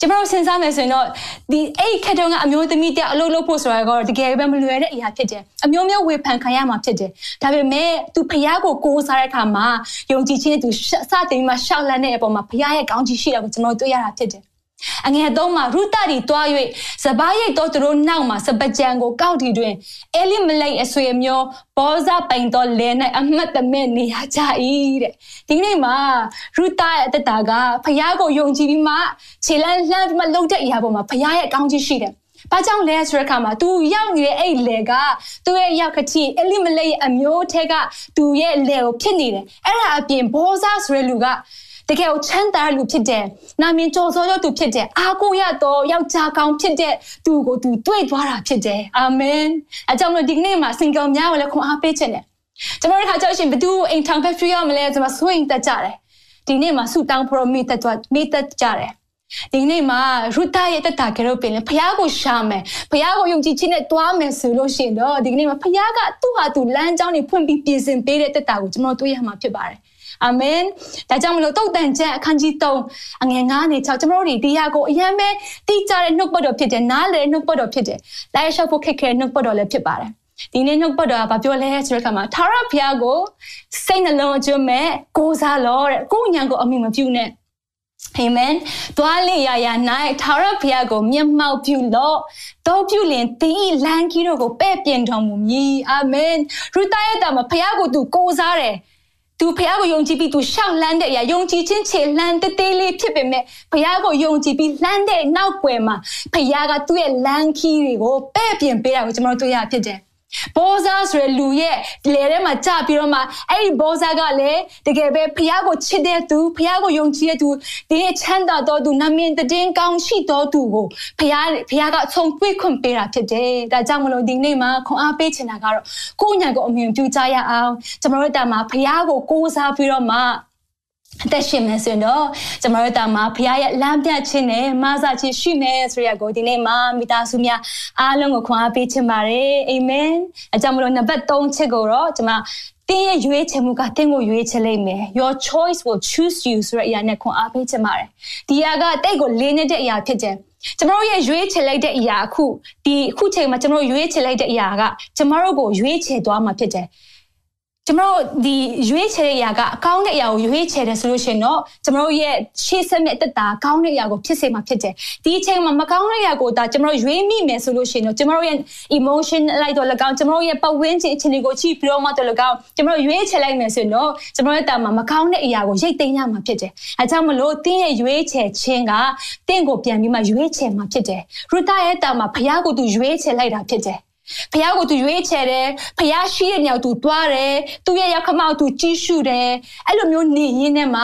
ကျွန်တော်စဉ်းစားမယ်ဆိုရင်တော့ဒီအဲ့ခက်တုံးကအမျိုးသမီးတယောက်အလုပ်လုပ်ဖို့ဆိုတာကတော့တကယ်ပဲမလွယ်တဲ့အရာဖြစ်တယ်အမျိုးမျိုးဝေဖန်ခံရမှာဖြစ်တယ်ဒါပေမဲ့သူဖះကိုကိုးစားတဲ့အခါမှာယုံကြည်ခြင်းနဲ့သူစတင်ပြီးမှရှောက်လန့်တဲ့အပေါ်မှာဖះရဲ့ကောင်းချီးရှိတာကိုကျွန်တော်တွေ့ရတာဖြစ်တယ် အငယ်သုံးမှာရူတာတီတွား၍စပားရိတ်တော်သူတို့နောက်မှာစပကြံကိုကောက်တီတွင်အဲလိမလိတ်အဆွေမျိုးဘောဇပိုင်တော်လဲ၌အမတ်တမဲ့နေရကြ၏တဲ့ဒီနေ့မှာရူတာရဲ့အသက်တာကဖခင်ကိုယုံကြည်ပြီးမှခြေလန်းလှမ်းပြီးမှလှုပ်တဲ့အရာပေါ်မှာဖခင်ရဲ့အကောင်းကြီးရှိတယ်။ဘာကြောင့်လဲဆိုတဲ့အခါမှာ तू ရောက်နေတဲ့အဲ့လေကသူ့ရဲ့ရောက်ခတိအလိမလိတ်အမျိုးထဲကသူ့ရဲ့လေကိုဖြစ်နေတယ်။အဲ့ဒါအပြင်ဘောဇဆိုတဲ့လူက တကယ်ကိုချမ်းသာလူဖြစ်တဲ့နာမည်ကျော်စောသောသူဖြစ်တဲ့အာကိုရတော့ယောက်ျားကောင်းဖြစ်တဲ့သူကိုသူတွေ့သွားတာဖြစ်တယ်အာမင်အကြောင်းလို့ဒီကနေ့မှာ single များကိုလည်းခွန်အားပေးခြင်းနဲ့ကျွန်တော်တို့ခါကြောက်ရှင်ဘသူအိမ်ထောင်ဖက်ဖရီရမလဲကျွန်မဆိုရင်တက်ကြတယ်ဒီနေ့မှာဆူတောင်းပရိုမီတက်ကြမိတက်ကြတယ်ဒီနေ့မှာရူတာရဲ့တက်တာကြတော့ပြင်လေဖះကိုရှာမယ်ဖះကိုယုံကြည်ခြင်းနဲ့တွားမယ်ဆိုလို့ရှိရင်တော့ဒီနေ့မှာဖះကသူ့ဟာသူလမ်းကြောင်းတွေဖွင့်ပြီးပြင်ဆင်ပေးတဲ့တက်တာကိုကျွန်တော်တွေ့ရမှာဖြစ်ပါတယ် အာမင်ဒါကြောင့်မလို့တုတ်တန်ချက်အခန်းကြီး3အငယ်9နဲ့6ကျွန်တော်တို့ဒီတရားကိုအရင်ပဲတိကျတဲ့နှုတ်ပတ်တော်ဖြစ်တယ်နားလေနှုတ်ပတ်တော်ဖြစ်တယ်လိုက်ရှောက်ဖို့ခက်ခဲနှုတ်ပတ်တော်လည်းဖြစ်ပါတယ်ဒီနေ့နှုတ်ပတ်တော်ကဘာပြောလဲဆိုတဲ့အခါမှာထာဝရဘုရားကိုစိတ်နှလုံးအကျွမ်းမဲ့ကိုးစားလို့တဲ့ကိုယ်ဉာဏ်ကိုအမိမပြုနဲ့အာမင်။တွားလေရရ၌ထာဝရဘုရားကိုမျက်မှောက်ပြုလို့တော့ပြုလင်တင်းဤလမ်းကြီးတို့ကိုပဲ့ပြင်တော်မူမည်။အာမင်။ရူတာရဲ့တာမှာဘုရားကိုသူကိုးစားတယ်။ သူဖះကိုယုံကြည်ပြီးသူရှောက်လန်းတဲ့အရာယုံကြည်ခြင်းခြေလှမ်းတေးသေးလေးဖြစ်ပေမဲ့ဖះကိုယုံကြည်ပြီးလှမ်းတဲ့နောက်ွယ်မှာဖះကသူ့ရဲ့လမ်းခီးတွေကိုပဲ့ပြင်ပေးတာကိုကျွန်တော်တို့တွေ့ရဖြစ်တယ် ဘောဇာဆိုတဲ့လူရဲ့လေထဲမှာကြပြီးတော့မှအဲ့ဒီဘောဇာကလည်းတကယ်ပဲဖះကိုချစ်တဲ့သူဖះကိုယုံကြည်တဲ့သူဒီချမ်းသာတော်သူနမင်တည်င်းကောင်းရှိတော်သူကိုဖះဖះကအဆုံးပွေခွင့်ပေးတာဖြစ်တယ်။ဒါကြောင့်မလို့ဒီနေ့မှာခွန်အားပေးချင်တာကတော့ကိုယ့်ညာကိုအမြင်ပြုကြရအောင်ကျွန်တော်တို့တာမှာဖះကိုကိုးစားပြီးတော့မှ အသက်ရှင်မယ်ဆိုရင်တော့ကျွန်တော်တို့တာမှာဖခင်ရဲ့လမ်းပြခြင်းနဲ့မဆာခြင်းရှိမယ်ဆိုရကိုဒီနေ့မှာမိသားစုများအားလုံးကိုခွန်အားပေးချင်ပါတယ်အာမင်အကြောင်းမလို့နံပါတ်3ချက်ကိုတော့ကျွန်မတင်းရဲ့ရွေးချယ်မှုကတင်းကိုရွေးချယ်လိုက်မယ် your choice will choose you ဆိုတဲ့အရာနဲ့ခွန်အားပေးချင်ပါတယ်ဒီအရာကတိတ်ကိုလေးနေတဲ့အရာဖြစ်တယ်ကျွန်တော်ရဲ့ရွေးချယ်လိုက်တဲ့အရာအခုဒီအခုချိန်မှာကျွန်တော်ရွေးချယ်လိုက်တဲ့အရာကကျွန်တော်တို့ကိုရွေးချယ်သွားမှာဖြစ်တယ် ကျွန်တော်ဒီရွေးချယ်တဲ့အရာကအကောင်းတဲ့အရာကိုရွေးချယ်တယ်ဆိုလို့ရှိရင်တော့ကျွန်တော်ရဲ့ရှေ့ဆက်မဲ့အသက်တာကောင်းတဲ့အရာကိုဖြစ်စေမှာဖြစ်တယ်ဒီအချိန်မှာမကောင်းတဲ့အရာကိုဒါကျွန်တော်ရွေးမိမယ်ဆိုလို့ရှိရင်တော့ကျွန်တော်ရဲ့ emotion လိုက်တော့၎င်းကျွန်တော်ရဲ့ပတ်ဝန်းကျင်အခြေအနေကိုကြည့်ပြီးတော့မှတော့၎င်းကျွန်တော်ရွေးချယ်လိုက်မယ်ဆိုရင်တော့ကျွန်တော်ရဲ့တာမှာမကောင်းတဲ့အရာကိုရိတ်သိမ်းရမှာဖြစ်တယ်အဲကြောင့်မလို့တင်းရဲ့ရွေးချယ်ခြင်းကတင်းကိုပြန်ပြီးမှရွေးချယ်မှာဖြစ်တယ်ရူတာရဲ့တာမှာဖခင်ကိုသူရွေးချယ်လိုက်တာဖြစ်တယ် ဖះကိုသူရွေးချယ်တယ်ဖះရှိတဲ့ညောင်သူတွားတယ်သူရဲ့ရောက်ခမောက်သူကြီးရှုတယ်အဲ့လိုမျိုးနေရင်းနဲ့မှ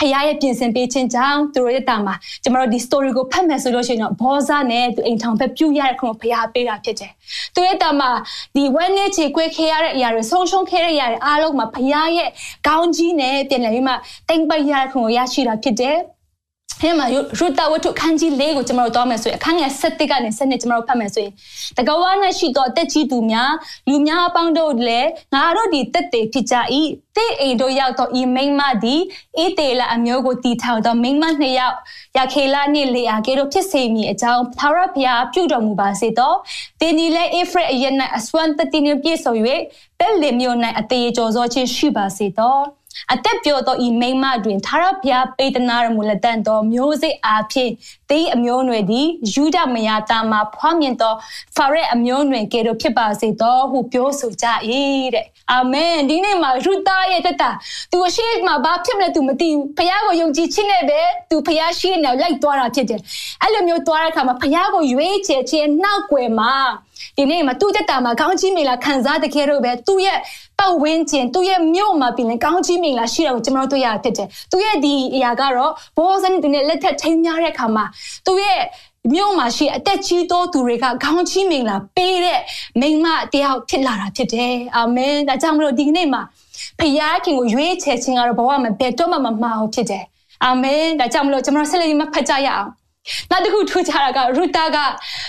ဖះရဲ့ပြင်ဆင်ပေးခြင်းကြောင့်သူတို့ရဲ့တာမှာကျမတို့ဒီ story ကိုဖတ်မယ်ဆိုလို့ရှိရင်တော့ဘောဇာနဲ့သူအိမ်ထောင်ဖက်ပြုတ်ရတဲ့ခုဖះပေးတာဖြစ်တယ်သူရဲ့တာမှာဒီဝမ်းနဲ့ခြေခွဲခဲရတဲ့အရာတွေဆုံးရှုံးခဲတဲ့အရာတွေအားလုံးမှာဖះရဲ့ကောင်းကြီးနဲ့ပြင်လည်ပြီးမှတိမ်ပိတ်ရတဲ့ခုကိုရရှိတာဖြစ်တယ် အဲမှာရူတာဝတ္ထုခန်းကြီး၄ကိုကျွန်တော်တို့တောင်းမယ်ဆိုရင်အခန်းငယ်၁၁ကနေ၁၂ကျွန်တော်တို့ဖတ်မယ်ဆိုရင်တကဝါနဲ့ရှိသောတက်ကြီးသူများလူများအပေါင်းတို့လည်းငါတို့ဒီတက်တေဖြစ်ကြ၏တဲ့အိမ်တို့ရောက်တော့ဤမိမသည်အေတေလာအမျိုးကိုတီထောင်သောမိမနှစ်ယောက်ရခေလာနှင့်လေအာကေတို့ဖြစ်စေမည်အကြောင်းသာရဘုရားပြုတော်မူပါစေတော့တင်းဒီလည်းအေဖရက်အရင်၌အစွမ်းတတိနှင့်ပြည့်စုံ၍တက်လင်မျိုး၌အသေးကြော်စောခြင်းရှိပါစေတော့ အသက်ပြောသောဤမိမတွင်သာရဘုရားပေတနာရမူလက်တန်သောမျိုးစိအားဖြင့်တေးအမျိုးနွယ်သည်ယူဒမယာတာမှာဖွားမြင်သောဖာရက်အမျိုးနွယ်ကဲ့သို့ဖြစ်ပါစေသောဟုပြောဆိုကြ၏တဲ့အာမင်ဒီနေ့မှာရူတာရဲ့တက်တာသူအရှိမဘာဖြစ်မလဲသူမသိဘူးဖခင်ကိုယုံကြည်ခြင်းနဲ့ပဲသူဖခင်ရှိနေလိုက်သွားတာဖြစ်တယ်အဲ့လိုမျိုးသွားတဲ့အခါမှာဖခင်ကိုရွေးချယ်ခြင်းနောက်ွယ်မှာ ဒီနေ့မှာသူ့တက်တာမှာကောင်းချီးမင်္ဂလာခံစားတကယ်တော့ပဲသူ့ရဲ့ပတ်ဝန်းကျင်သူ့ရဲ့မြို့မှာပြင်ကောင်းချီးမင်္ဂလာရှိတာကိုကျွန်တော်တို့တွေ့ရဖြစ်တယ်သူ့ရဲ့ဒီအရာကတော့ဘောဇန်ဒီနဲ့လက်ထက်ထိမ်းများတဲ့အခါမှာသူ့ရဲ့မြို့မှာရှိအသက်ကြီးသောသူတွေကခေါင်းချီးမင်္ဂလာပေးတဲ့မိမတယောက်ဖြစ်လာတာဖြစ်တယ်အာမင်ဒါကြောင့်မလို့ဒီနေ့မှာဖခင်ကိုရွေးချယ်ခြင်းကတော့ဘဝမှာဘယ်တော့မှမမှားဘူးဖြစ်တယ်အာမင်ဒါကြောင့်မလို့ကျွန်တော်ဆက်လက်ပြီးမှဖတ်ကြရအောင် နောက်တစ်ခုထူးခြားတာကရူတာက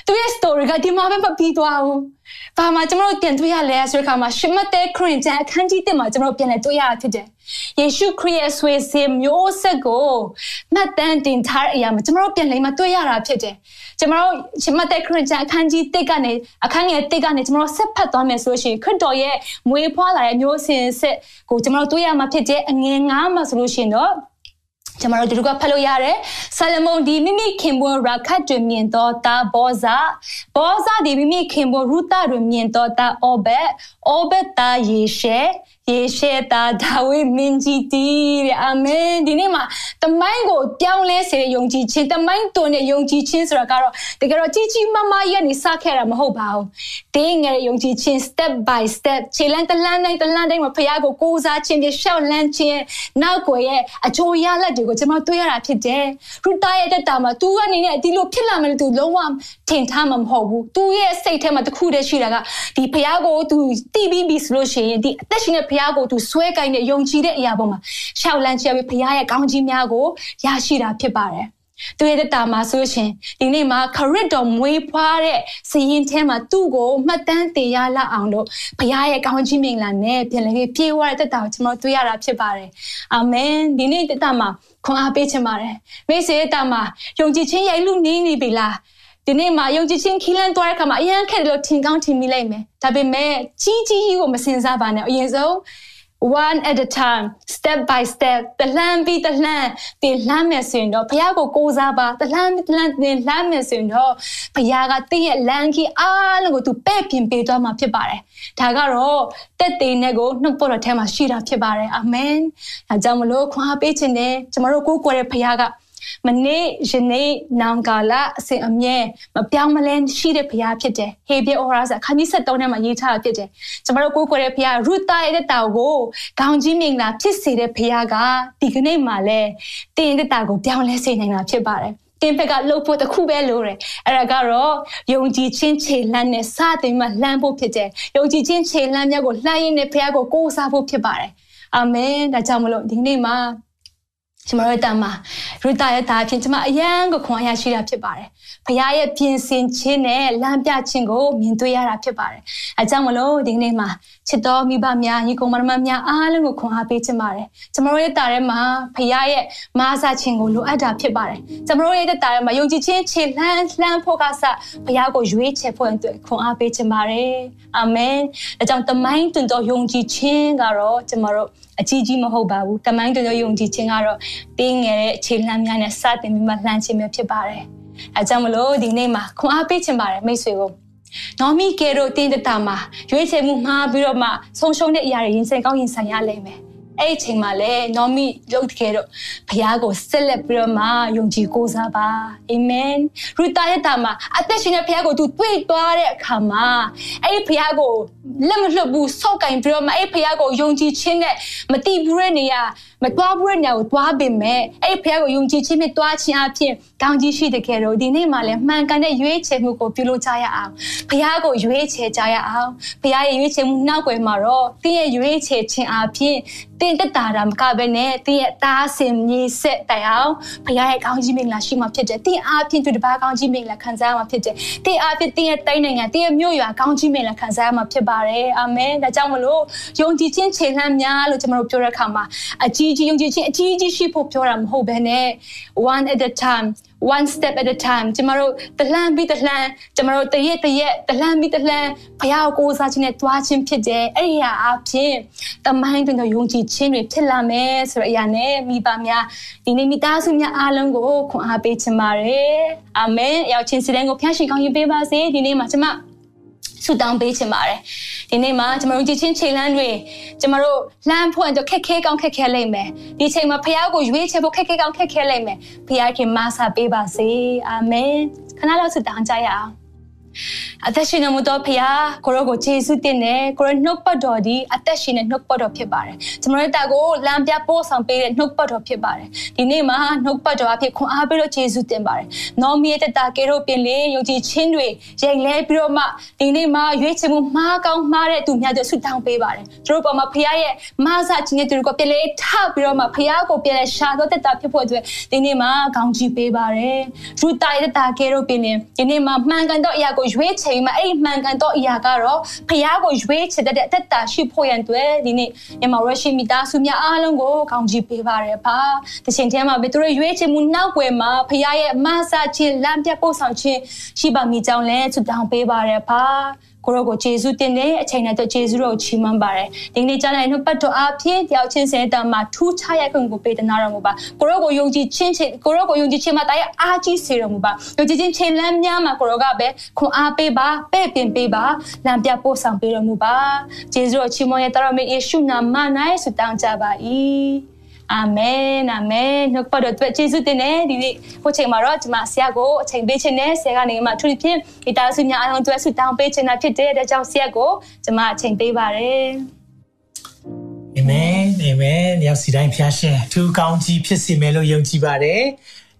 သူရဲ့ story ကဒီမှာပဲမပြီးသွားဘူး။ဘာမှကျွန်တော်တို့ပြန်တွေ့ရလဲဆိုတဲ့အခါမှာရှမတ်တဲ့ခရင်ကျန်အခန်းကြီး1မှာကျွန်တော်တို့ပြန်လဲတွေ့ရတာဖြစ်တယ်။ယေရှုခရစ်ရဲ့ဆွေစင်မျိုးဆက်ကိုမှတ်တမ်းတင်ထားတဲ့အရာမှာကျွန်တော်တို့ပြန်လဲမှတွေ့ရတာဖြစ်တယ်။ကျွန်တော်တို့ရှမတ်တဲ့ခရင်ကျန်အခန်းကြီး1ကနေအခန်းငယ်1ကနေကျွန်တော်တို့ဆက်ဖတ်သွားမယ်ဆိုလို့ရှိရင်ခရစ်တော်ရဲ့မွေးဖွားလာတဲ့မျိုးစင်ဆက်ကိုကျွန်တော်တို့တွေ့ရမှာဖြစ်တဲ့အငယ်9မှာဆိုလို့ရှိရင်တော့ ကျွန်တော်တို့ဒီကဖတ်လို့ရတယ်ဆာလမုန်ဒီမိမိခင်ပွန်းရာခတ်တွင်မြင်တော့တာဘောဇာဘောဇာဒီမိမိခင်ပွန်းရူတာတွင်မြင်တော့တာအောဘက်အောဘက်တာယေရှေ ယေရှေတာဒါဝိမင်းကြီးတီးတဲ့အာမင်ဒီနေ့မှာတမိုင်းကိုပြောင်းလဲစေတဲ့ယုံကြည်ခြင်းတမိုင်းတွင်တဲ့ယုံကြည်ခြင်းဆိုတာကတော့တကယ်တော့ကြီးကြီးမားမားရဲ့နေစခဲ့တာမဟုတ်ပါဘူးတင်းငယ်ယုံကြည်ခြင်း step by step ခြေလမ်းတစ်လမ်းတိုင်းတစ်လမ်းတိုင်းမှာဖခင်ကိုကိုးစားခြင်းပြရှောက်လန်းခြင်းနောက်ကိုရဲ့အချိုးရလက်တွေကိုကျွန်တော်တွေ့ရတာဖြစ်တယ်ရူတာရဲ့တက်တာမှာ तू ကနေနဲ့ဒီလိုဖြစ်လာမယ်လို့ तू လုံးဝထင်ထားမှာမဟုတ်ဘူး तू ရဲ့စိတ်ထဲမှာတခုတည်းရှိတာကဒီဖခင်ကို तू တီးပြီးပြီဆိုလို့ရှိရင်ဒီအသက်ရှင်တဲ့ ဖခင်ကို तू ဆွဲကိုင်းတဲ့ယုံကြည်တဲ့အရာပေါ်မှာရှောက်လန်းခြင်းပြီးဖခင်ရဲ့ကောင်းကြီးများကိုရရှိတာဖြစ်ပါတယ်သူရဲ့တာမှာဆိုရှင်ဒီနေ့မှာခရစ်တော်မွေးဖွားတဲ့စည်ရင်ထဲမှာသူ့ကိုမှတ်တမ်းတင်ရလောက်အောင်လို့ဘုရားရဲ့ကောင်းချီးမင်္ဂလာနဲ့ပြန်လည်ပြီးပြေဝတဲ့တက်တာကိုကျွန်တော်တွေ့ရတာဖြစ်ပါတယ်အာမင်ဒီနေ့တက်တာမှာခွန်အားပေးချင်ပါတယ်မိတ်ဆွေတက်တာမှာယုံကြည်ခြင်းရိုက်လူနေနေပြီလား ဒီနေ့မှာယုံကြည်ခြင်းခီးလန်းသွားတဲ့အခါမှာအရန်ခက်တယ်လို့ထင်ကောင်းထင်မိလိုက်မယ်ဒါပေမဲ့ကြီးကြီးကြီးကိုမစင်စားပါနဲ့အရင်ဆုံး one at a time step by step တလှမ်းပြီးတလှမ်းတင်လှမ်းမယ်ဆိုရင်တော့ဘုရားကိုကိုးစားပါတလှမ်းတလှမ်းတင်လှမ်းမယ်ဆိုရင်တော့ဘုရားကတင့်ရဲ့လမ်းကြီးအားလုံးကိုသူပဲ့ပြင်ပေးသွားမှာဖြစ်ပါတယ်ဒါကတော့တက်တေနဲ့ကိုနှုတ်ပေါ်တော်ထဲမှာရှိတာဖြစ်ပါတယ်အာမင်ဒါကြောင့်မလို့ခွန်အားပေးခြင်းနဲ့ကျမတို့ကိုးကွယ်တဲ့ဘုရားက မနေ့ယနေ့နောင်ကာလအစဉ်အမြဲမပြောင်းမလဲရှိတဲ့ဘုရားဖြစ်တယ်။ဟေဘရဲဩရာစာခန်းကြီး73ထဲမှာရေးထားတာဖြစ်တယ်။ကျွန်တော်တို့ကိုးကွယ်တဲ့ဘုရားရူတာရဲ့တာကိုခေါင်းကြီးမင်္ဂလာဖြစ်စေတဲ့ဘုရားကဒီကနေ့မှလည်းတင်းတဲ့တာကိုပြောင်းလဲစေနိုင်တာဖြစ်ပါတယ်။တင်ဘက်ကလှုပ်ဖို့တခုပဲလိုတယ်အဲ့ဒါကတော့ယုံကြည်ခြင်းခြေလှမ်းနဲ့စတင်မှလှမ်းဖို့ဖြစ်တယ်ယုံကြည်ခြင်းခြေလှမ်းများကိုလှမ်းရင်းနဲ့ဘုရားကိုကိုးစားဖို့ဖြစ်ပါတယ်အာမင်ဒါကြောင့်မလို့ဒီနေ့မှာ ကျမတို့တမ်းမှာရူတာရဲ့သားအဖြစ်ကျမအယံကိုခွန်အားရရှိတာဖြစ်ပါတယ်။ဖခင်ရဲ့ပြင်ဆင်ခြင်းနဲ့လမ်းပြခြင်းကိုမြင်တွေ့ရတာဖြစ်ပါတယ်။အဲကြောင့်မလို့ဒီနေ့မှာချစ်တော်မိဘများညီကောင်မတော်များအားလုံးကိုခွန်အားပေးချင်ပါတယ်။ကျမတို့ရဲ့တာထဲမှာဖခင်ရဲ့မားစားခြင်းကိုလိုအပ်တာဖြစ်ပါတယ်။ကျမတို့ရဲ့တာထဲမှာယုံကြည်ခြင်းခြေလှမ်းလှမ်းဖို့ကစဖခင်ကိုရွေးချယ်ဖို့အတွက်ခွန်အားပေးချင်ပါတယ်။အာမင်။အဲကြောင့်တမိုင်းတွင်တော်ယုံကြည်ခြင်းကတော့ကျမတို့အကြီးကြီးမဟုတ်ပါဘူးတမိုင်းတော်ယုံကြည်ခြင်းကတော့တင်းငယ်တဲ့အခြေလှမ်းများနဲ့စတင်ပြီးမှလှမ်းခြင်းမျိုးဖြစ်ပါတယ်အဲကြောင့်မလို့ဒီနေ့မှာခွန်အားပေးခြင်းပါတယ်မိတ်ဆွေကိုနော်မီကဲတို့တင်းတတာမှာရွေးချယ်မှုမှားပြီးတော့မှဆုံးရှုံးတဲ့အရာတွေရင်ဆိုင်ကောင်းရင်ဆိုင်ရလိမ့်မယ် အဲ့ဒီချိန်မှာလည်းနော်မီလုပ်ခဲ့တော့ဘုရားကိုဆက်လက်ပြီးတော့မှယုံကြည်ကိုးစားပါအာမင်ရူတာရဲ့တာမှာအသက်ရှင်တဲ့ဘုရားကိုသူတွေ့သွားတဲ့အခါမှာအဲ့ဒီဘုရားကိုလက်မလွတ်ဘူးစောက်ကင်ပြီးတော့မှအဲ့ဒီဘုရားကိုယုံကြည်ခြင်းနဲ့မတိဘူးတဲ့နေရာမတွားဘူးတဲ့နေရာကိုတွားပင်မဲ့အဲ့ဒီဘုရားကိုယုံကြည်ခြင်းနဲ့တွားခြင်းအပြင်ကောင်းကြီးရှိတဲ့ခဲ့တော့ဒီနေ့မှလည်းမှန်ကန်တဲ့ရွေးချယ်မှုကိုပြုလုပ်ကြရအောင်ဘုရားကိုရွေးချယ်ကြရအောင်ဘုရားရဲ့ရွေးချယ်မှုနောက်ွယ်မှာတော့တင်းရဲ့ရွေးချယ်ခြင်းအပြင်တင်းတက်တာတာမကပဲနဲ့တင်းရဲ့တားစင်မြေဆက်တိုင်အောင်ဘုရားရဲ့ကောင်းကြီးမင်္ဂလာရှိမှဖြစ်တယ်တင်းအားဖြင့်သူတပါးကောင်းကြီးမင်္ဂလာခံစားရမှာဖြစ်တယ်တင်းအားဖြင့်တင်းရဲ့တိုင်းနိုင်ငံတင်းရဲ့မြို့ရွာကောင်းကြီးမင်္ဂလာခံစားရမှာဖြစ်ပါတယ်အာမင်ဒါကြောင့်မလို့ယုံကြည်ခြင်းခြေလှမ်းများလို့ကျွန်တော်တို့ပြောတဲ့အခါမှာအကြီးကြီးယုံကြည်ခြင်းအကြီးကြီးရှိဖို့ပြောတာမဟုတ်ဘဲနဲ့ one at a time one step at a time ကျမတို့တလှမ်းပြီးတလှမ်းကျမတို့တရက်တရက်တလှမ်းပြီးတလှမ်းဘုရားကိုကိုးစားခြင်းနဲ့တွားခြင်းဖြစ်တယ်အဲ့ဒီဟာအဖြစ်တမိုင်းတွင်တော့ယုံကြည်ခြင်းတွေဖြစ်လာမယ်ဆိုတဲ့အရာနဲ့မိဘများဒီနေ့မိသားစုများအားလုံးကိုခွန်အားပေးချင်ပါတယ်အာမင်ရောက်ချင်းစတဲ့ကိုဖျားရှင်ကောင်းယူပေးပါစေဒီနေ့မှာကျမဆုတောင်းပေးချင်ပါတယ် ဒီနေ့မှာကျမတို့ကြည်ချင်းခြေလမ်းတွေကျမတို့လှမ်းဖို့အတွက်ခက်ခဲကောင်းခက်ခဲလိမ့်မယ်ဒီချိန်မှာဖခင်ကိုရွေးချယ်ဖို့ခက်ခဲကောင်းခက်ခဲလိမ့်မယ်ဖခင်ခင်မဆာပေးပါစေအာမင်ခဏလောက်ဆုတောင်းကြရအောင် အသက်ရှင်နေမှုတော့ဖခင်ကိုရောကိုယေရှုတင်တယ်ကိုရောနှုတ်ပတ်တော်ဒီအသက်ရှင်တဲ့နှုတ်ပတ်တော်ဖြစ်ပါတယ်ကျွန်တော်တို့တာကိုလမ်းပြပို့ဆောင်ပေးတဲ့နှုတ်ပတ်တော်ဖြစ်ပါတယ်ဒီနေ့မှာနှုတ်ပတ်တော်အဖြစ်ခွန်အားပေးလို့ယေရှုတင်ပါတယ်နော်မီရဲ့တတာကေတို့ပြင်လေယုံကြည်ခြင်းတွေရင်လဲပြီးတော့မှဒီနေ့မှာရွေးချယ်မှုမှားကောင်းမှားတဲ့သူများတွေဆုတောင်းပေးပါတယ်တို့ပေါ်မှာဖခင်ရဲ့မဆာခြင်းတွေကိုပြင်လေထပြီးတော့မှဖခင်ကိုပြင်လေရှာတော့တတာဖြစ်ဖို့အတွက်ဒီနေ့မှာကောင်းချီးပေးပါတယ်ရူတာရဲ့တတာကေတို့ပြင်လေဒီနေ့မှာမှန်ကန်တော့အရာကိုရွေးချယ်မှာအဲ့ဒီမှန်ကန်တော့အရာကတော့ဖခင်ကိုရွေးချယ်တဲ့အသက်တာရှိဖို့ရန်အတွက်ဒီနေ့မြန်မာရရှိမိသားစုများအားလုံးကိုကောင်းချီးပေးပါရပါတချိန်တည်းမှာပဲသူတို့ရွေးချယ်မှုနောက်ွယ်မှာဖခင်ရဲ့မဆာခြင်းလမ်းပြပို့ဆောင်ခြင်းရှိပါမိကြောင်းလဲဆုတောင်းပေးပါရပါ ကိုရောကိုယေရှုတင်တဲ့အချိန်နဲ့တော့ယေရှုတော်ကိုချီးမွမ်းပါတယ်ဒီနေ့ကြားနိုင်နှုတ်ပတ်တော်အဖြစ်တယောက်ချင်းစဲတမှာထူးခြားရခွင့်ကိုပေးတနာတော်မူပါကိုရောကိုယုံကြည်ခြင်းချင်းကိုရောကိုယုံကြည်ခြင်းမှာတရားအားကြီးစေတော်မူပါယုံကြည်ခြင်းချိန်လမ်းများမှာကိုရောကပဲခွန်အားပေးပါပဲ့ပင်ပေးပါလမ်းပြပို့ဆောင်ပေးတော်မူပါယေရှုတော်ချီးမွမ်းရတော်မေယေရှုနာမ၌ဆုတောင်းကြပါ၏ အာမင်အာမင်နှုတ်ပတ်တော်အတွက်ယေရှုတင်တယ်ဒီနေ့ကိုချိန်မှာတော့ကျွန်မဆရာကိုအချိန်ပေးခြင်းနဲ့ဆရာကနေမှသူဖြင့်ဒီတာစုများအားလုံးအတွက်ဆုတောင်းပေးခြင်းတာဖြစ်တဲ့အတွက်ကြောင့်ဆရာကိုကျွန်မအချိန်ပေးပါတယ်အာမင်အာမင်ရောက်စီတိုင်းဖျားရှင်သူကောင်းကြီးဖြစ်စီမယ်လို့ယုံကြည်ပါတယ်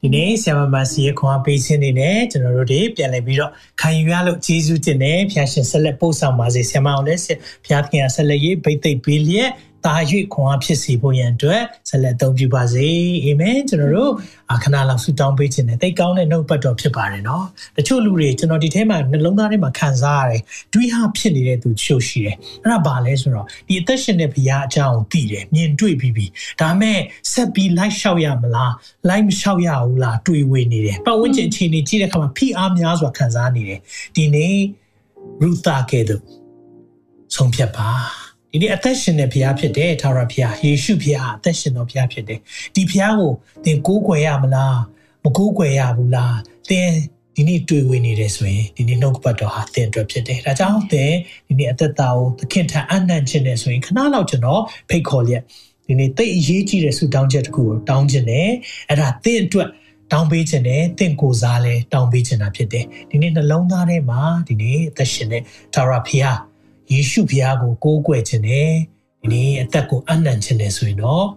ဒီနေ့ဆရာမမစီရဲ့ခွန်အားပေးခြင်းတွေနဲ့ကျွန်တော်တို့တွေပြန်လည်ပြီးတော့ခံယူရလို့ကျေးဇူးတင်တယ်ဖျားရှင်ဆက်လက်ပို့ဆောင်ပါစေဆရာမအောင်လည်းဖျားခင်ကဆက်လက်ရေးဗိတ်သိက်ပေးလျက် တာ၍ခွန်အားဖြစ်စေဖို့ရန်အတွက်ဆက်လက်သုံးပြုပါစေအာမင်ကျွန်တော်တို့အခဏလောက်ဆုတောင်းပေးခြင်းနဲ့တိတ်ကောင်းတဲ့နှုတ်ပတ်တော်ဖြစ်ပါတယ်နော်တချို့လူတွေကျွန်တော်ဒီထဲမှာနှလုံးသားထဲမှာခံစားရတယ်တွေးဟာဖြစ်နေတဲ့သူချို့ရှိတယ်အဲ့ဒါဘာလဲဆိုတော့ဒီအသက်ရှင်တဲ့ဘုရားအကြောင်းကိုသိတယ်မြင်တွေ့ပြီးပြီဒါမဲ့ဆက်ပြီးလိုက်လျှောက်ရမလားလိုက်မလျှောက်ရဘူးလားတွေးဝေနေတယ်ပတ်ဝန်းကျင်အခြေအနေကြည့်တဲ့အခါမှာဖိအားများစွာခံစားနေတယ်ဒီနေ့ရူတာကဲ့သို့ဆုံးဖြတ်ပါ ဒီနေ့အသက်ရှင်တဲ့ဘုရားဖြစ်တယ်ထာဝရဘုရားယေရှုဘုရားအသက်ရှင်တော်ဘုရားဖြစ်တယ်ဒီဘုရားကိုသင်ကိုးကွယ်ရမလားမကိုးကွယ်ရဘူးလားသင်ဒီနေ့တွေ့ဝေနေတယ်ဆိုရင်ဒီနေ့နှုတ်ပတ်တော်ဟာသင်အတွက်ဖြစ်တယ်ဒါကြောင့်သင်ဒီနေ့အသက်တာကိုသခင်ထံအနံ့ခြင်းနဲ့ဆိုရင်ခဏလောက်ကျွန်တော်ဖိတ်ခေါ်လျက်ဒီနေ့တိတ်အရေးကြီးတဲ့ဆုတောင်းချက်တစ်ခုကိုတောင်းခြင်းနဲ့အဲ့ဒါသင်အတွက်တောင်းပေးခြင်းနဲ့တင့်ကိုစားလဲတောင်းပေးခြင်းတာဖြစ်တယ်ဒီနေ့နှလုံးသားထဲမှာဒီနေ့အသက်ရှင်တဲ့ဒါရဖျား ယေရှုဖျားကိုကိုးကွယ်ခြင်းနဲ့ဒီနေ့အသက်ကိုအနံ့ခြင်းနဲ့ဆိုရင်တော့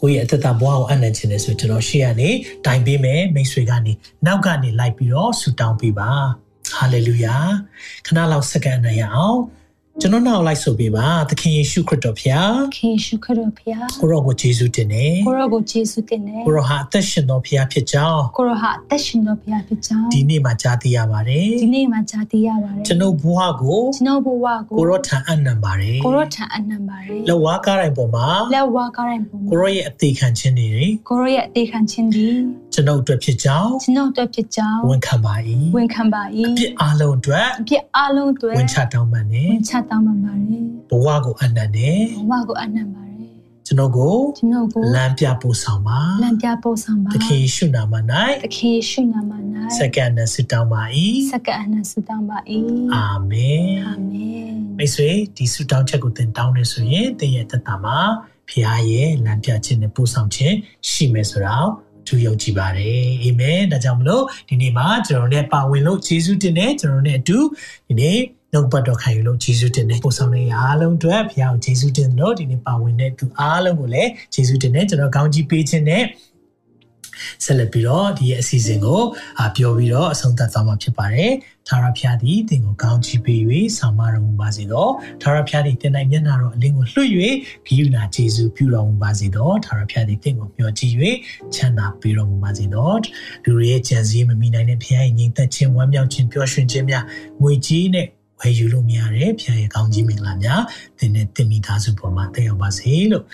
ကိုယ့်ရဲ့အသက်တာဘဝကိုအနံ့ခြင်းနဲ့ဆိုကျွန်တော်ရှေ့ကနေတိုင်ပေးမယ်မိတ်ဆွေကနေနောက်ကနေလိုက်ပြီးတော့ဆူတောင်းပေးပါဟာလေလုယာခဏလောက်စက္ကန့်နိုင်အောင် ကျွန်တော်နောက်လိုက်ဆိုပေးပါသခင်ယေရှုခရစ်တော်ဖျားခင်ယေရှုခရစ်တော်ဖျားကိုရောကိုယေရှုတင်တယ်ကိုရောကိုယေရှုတင်တယ်ကိုရောဟာအသက်ရှင်တော်ဖျားဖြစ်ကြောင်းကိုရောဟာအသက်ရှင်တော်ဖျားဖြစ်ကြောင်းဒီနေ့မှာကြားသိရပါတယ်ဒီနေ့မှာကြားသိရပါတယ်ကျွန်တော်ဘဝကိုကျွန်တော်ဘဝကိုကိုရောထံအနံပါတယ်ကိုရောထံအနံပါတယ်လက်ဝါးကားတိုင်းပေါ်မှာလက်ဝါးကားတိုင်းပေါ်မှာကိုရောရဲ့အသေးခံခြင်းတွေကိုရောရဲ့အသေးခံခြင်းတွေ ကျွန်တော်အတွက်ဖြစ်ကြောင်းကျွန်တော်အတွက်ဖြစ်ကြောင်းဝန်ခံပါ၏ဝန်ခံပါ၏အပြစ်အလုံးအတွက်အပြစ်အလုံးအတွက်ဝန်ချတောင်းပန်နေဝန်ချတောင်းပန်ပါတယ်ဘဝကိုအနံ့တယ်ဘဝကိုအနံ့ပါတယ်ကျွန်တော်ကိုကျွန်တော်ကိုလမ်းပြပို့ဆောင်ပါလမ်းပြပို့ဆောင်ပါသခင်ယေရှုနာမ၌သခင်ယေရှုနာမ၌စက္ကန့်နဲ့ဆုတောင်းပါ၏စက္ကန့်နဲ့ဆုတောင်းပါ၏အာမင်အာမင်မိတ်ဆွေဒီဆုတောင်းချက်ကိုသင်တောင်းနေဆိုရင်သင်ရဲ့သက်တာမှာဖခင်ရဲ့လမ်းပြခြင်းနဲ့ပို့ဆောင်ခြင်းရှိမယ်ဆိုတော့ သူယုံကြည်ပါတယ်အာမင်ဒါကြောင့်မလို့ဒီနေ့မှာကျွန်တော်တို့ပါဝင်လို့ယေရှုတင်တဲ့ကျွန်တော်တို့ ਨੇ အတူဒီနေ့နှုတ်ပတ်တော်ခံယူလို့ယေရှုတင်တယ်ပို့ဆောင်နေအားလုံးအတွက်ဘုရားကိုယေရှုတင်လို့ဒီနေ့ပါဝင်တဲ့သူအားလုံးကိုလည်းယေရှုတင်တယ်ကျွန်တော်ကောင်းကြီးပေးခြင်းနဲ့ ဆက်လက်ပြီးတော့ဒီရဲ့အစီအစဉ်ကိုပြောပြီးတော့အဆုံးသတ်သွားမှာဖြစ်ပါတယ်။သာရဖျားသည်တင်ကိုကောင်းချီးပေး၍ဆောင်မတော်မူပါစေသော။သာရဖျားသည်တင်နိုင်မျက်နာတော်အလင်းကိုလွှတ်၍ဂိယူနာဂျေဇုပြုတော်မူပါစေသော။သာရဖျားသည်တင်ကိုမျှော်ကြည့်၍ချမ်းသာပေးတော်မူပါစေသော။လူတွေရဲ့ကြံစည်မမိနိုင်တဲ့ဖျားရဲ့ညီသက်ခြင်းဝမ်းမြောက်ခြင်းပျော်ရွှင်ခြင်းများငွေကြီးနဲ့ဝယ်ယူလို့မရတဲ့ဖျားရဲ့ကောင်းကြီးမင်္ဂလာများသင်နဲ့တင်မိသားစုပေါ်မှာတက်ရောက်ပါစေလို့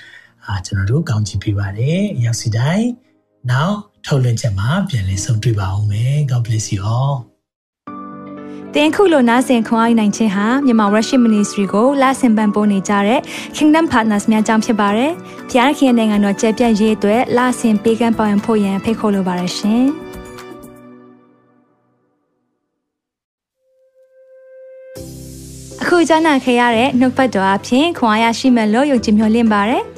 အာကျွန်တော်တို့ကောင်းချီးပေးပါတယ်။ရောက်စီတိုင်း နောက်ထုတ်လွှင့်ချက်မှာပြန်လည်ဆုံတွေ့ပါအောင်မယ် God bless you all တင်ခုလိုနာဆင်ခွန်အားနိုင်ခြင်းဟာမြန်မာ Worship Ministry ကိုလာဆင်ပန်ပိုးနေကြတဲ့ Kingdom Partners များအကြောင်းဖြစ်ပါတယ်။ဖျားခင်နိုင်ငံတော်ကျယ်ပြန့်ရေးအတွက်လာဆင်ပေးကမ်းပောင်းဖို့ရန်ဖိတ်ခေါ်လိုပါတယ်ရှင်။အခုကြားနာခဲ့ရတဲ့နှုတ်ပတ်တော်အဖြစ်ခွန်အားရရှိမဲ့လို့ယုံကြည်မျှော်လင့်ပါတယ်။